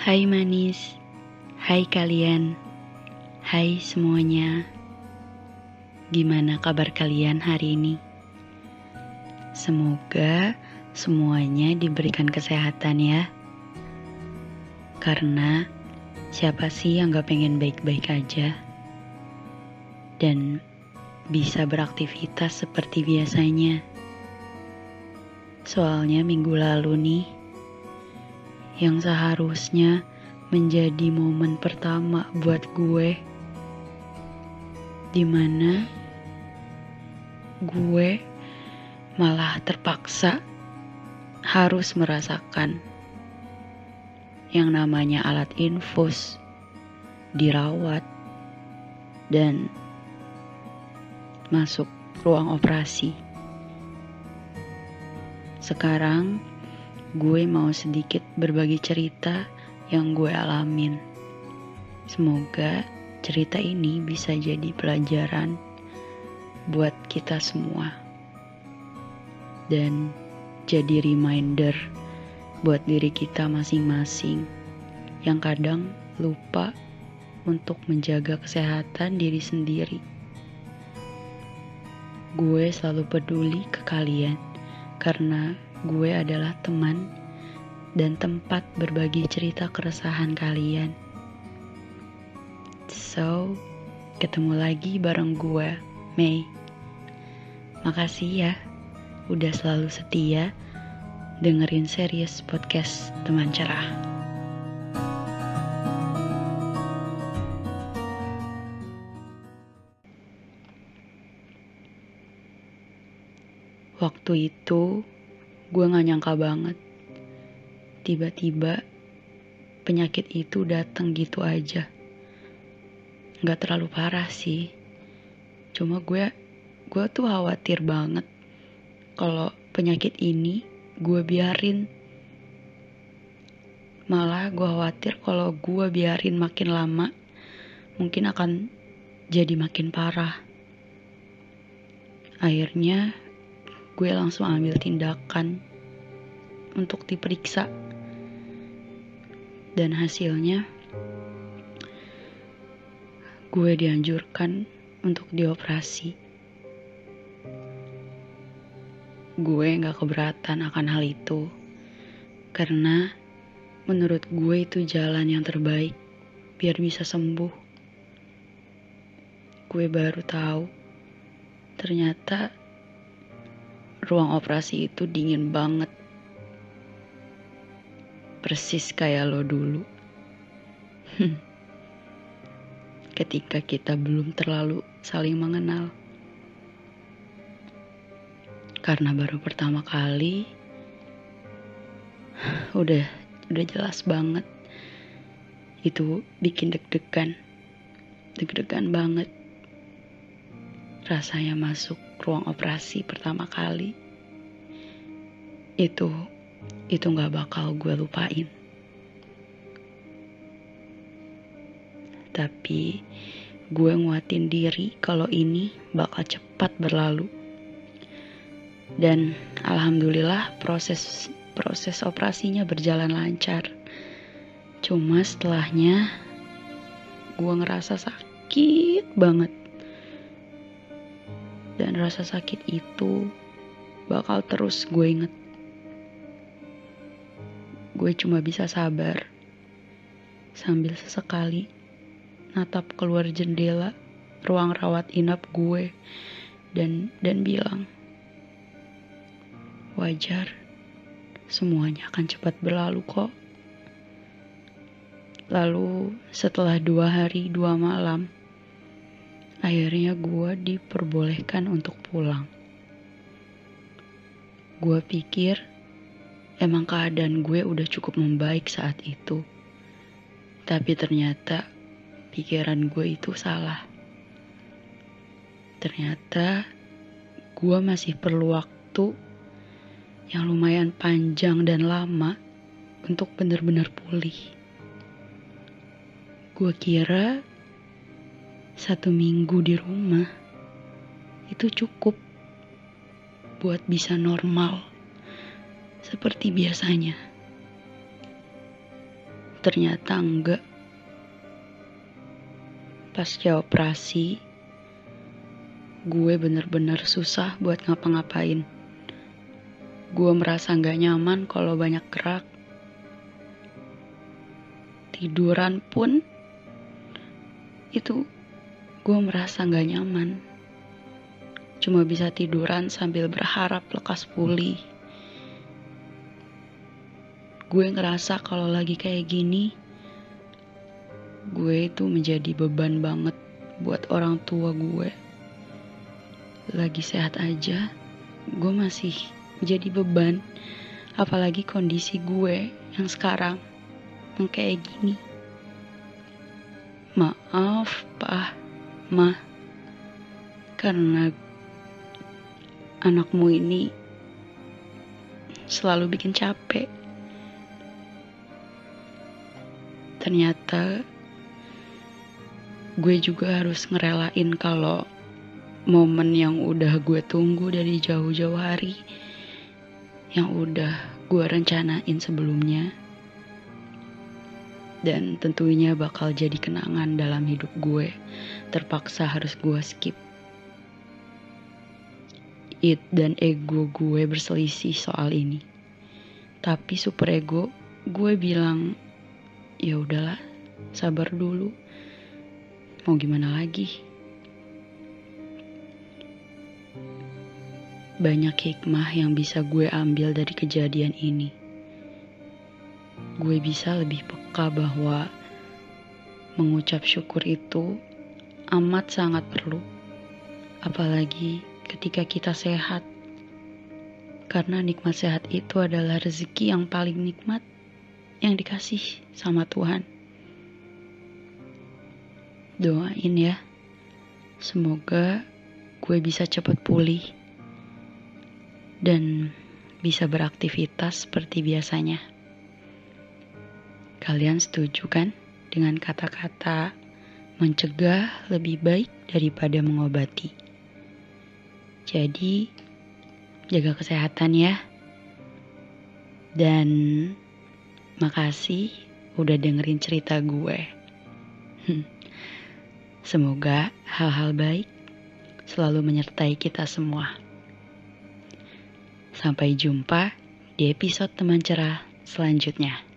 Hai manis, hai kalian, hai semuanya. Gimana kabar kalian hari ini? Semoga semuanya diberikan kesehatan ya. Karena siapa sih yang gak pengen baik-baik aja? Dan bisa beraktivitas seperti biasanya. Soalnya minggu lalu nih, yang seharusnya menjadi momen pertama buat gue, di mana gue malah terpaksa harus merasakan yang namanya alat infus, dirawat, dan masuk ruang operasi. Sekarang gue mau sedikit berbagi cerita yang gue alamin. Semoga cerita ini bisa jadi pelajaran buat kita semua. Dan jadi reminder buat diri kita masing-masing yang kadang lupa untuk menjaga kesehatan diri sendiri. Gue selalu peduli ke kalian karena gue adalah teman dan tempat berbagi cerita keresahan kalian. So, ketemu lagi bareng gue, Mei. Makasih ya, udah selalu setia dengerin series podcast Teman Cerah. Waktu itu gue gak nyangka banget. Tiba-tiba penyakit itu datang gitu aja. Gak terlalu parah sih. Cuma gue gue tuh khawatir banget kalau penyakit ini gue biarin. Malah gue khawatir kalau gue biarin makin lama mungkin akan jadi makin parah. Akhirnya gue langsung ambil tindakan untuk diperiksa. Dan hasilnya gue dianjurkan untuk dioperasi. Gue gak keberatan akan hal itu karena menurut gue itu jalan yang terbaik biar bisa sembuh. Gue baru tahu ternyata ruang operasi itu dingin banget. Persis kayak lo dulu. Ketika kita belum terlalu saling mengenal. Karena baru pertama kali udah udah jelas banget itu bikin deg-degan deg-degan banget rasanya masuk ruang operasi pertama kali itu itu nggak bakal gue lupain. Tapi gue nguatin diri kalau ini bakal cepat berlalu. Dan alhamdulillah proses proses operasinya berjalan lancar. Cuma setelahnya gue ngerasa sakit banget dan rasa sakit itu bakal terus gue inget. Gue cuma bisa sabar sambil sesekali natap keluar jendela ruang rawat inap gue dan dan bilang wajar semuanya akan cepat berlalu kok. Lalu setelah dua hari dua malam Akhirnya gue diperbolehkan untuk pulang. Gue pikir emang keadaan gue udah cukup membaik saat itu. Tapi ternyata pikiran gue itu salah. Ternyata gue masih perlu waktu yang lumayan panjang dan lama untuk benar-benar pulih. Gue kira satu minggu di rumah itu cukup buat bisa normal seperti biasanya. Ternyata enggak. Pasca operasi, gue bener-bener susah buat ngapa-ngapain. Gue merasa nggak nyaman kalau banyak gerak. Tiduran pun itu gue merasa nggak nyaman. Cuma bisa tiduran sambil berharap lekas pulih. Gue ngerasa kalau lagi kayak gini, gue itu menjadi beban banget buat orang tua gue lagi sehat aja, gue masih jadi beban. Apalagi kondisi gue yang sekarang yang kayak gini. Maaf, Pak, Ma, karena anakmu ini selalu bikin capek. Ternyata gue juga harus ngerelain kalau momen yang udah gue tunggu dari jauh-jauh hari, yang udah gue rencanain sebelumnya, dan tentunya bakal jadi kenangan dalam hidup gue, terpaksa harus gue skip. It dan ego gue berselisih soal ini. Tapi super ego gue bilang, ya udahlah, sabar dulu. Mau gimana lagi? Banyak hikmah yang bisa gue ambil dari kejadian ini. Gue bisa lebih peka bahwa mengucap syukur itu amat sangat perlu, apalagi ketika kita sehat. Karena nikmat sehat itu adalah rezeki yang paling nikmat yang dikasih sama Tuhan. Doain ya, semoga gue bisa cepat pulih dan bisa beraktivitas seperti biasanya. Kalian setuju kan dengan kata-kata mencegah lebih baik daripada mengobati? Jadi, jaga kesehatan ya. Dan makasih udah dengerin cerita gue. Semoga hal-hal baik selalu menyertai kita semua. Sampai jumpa di episode teman cerah selanjutnya.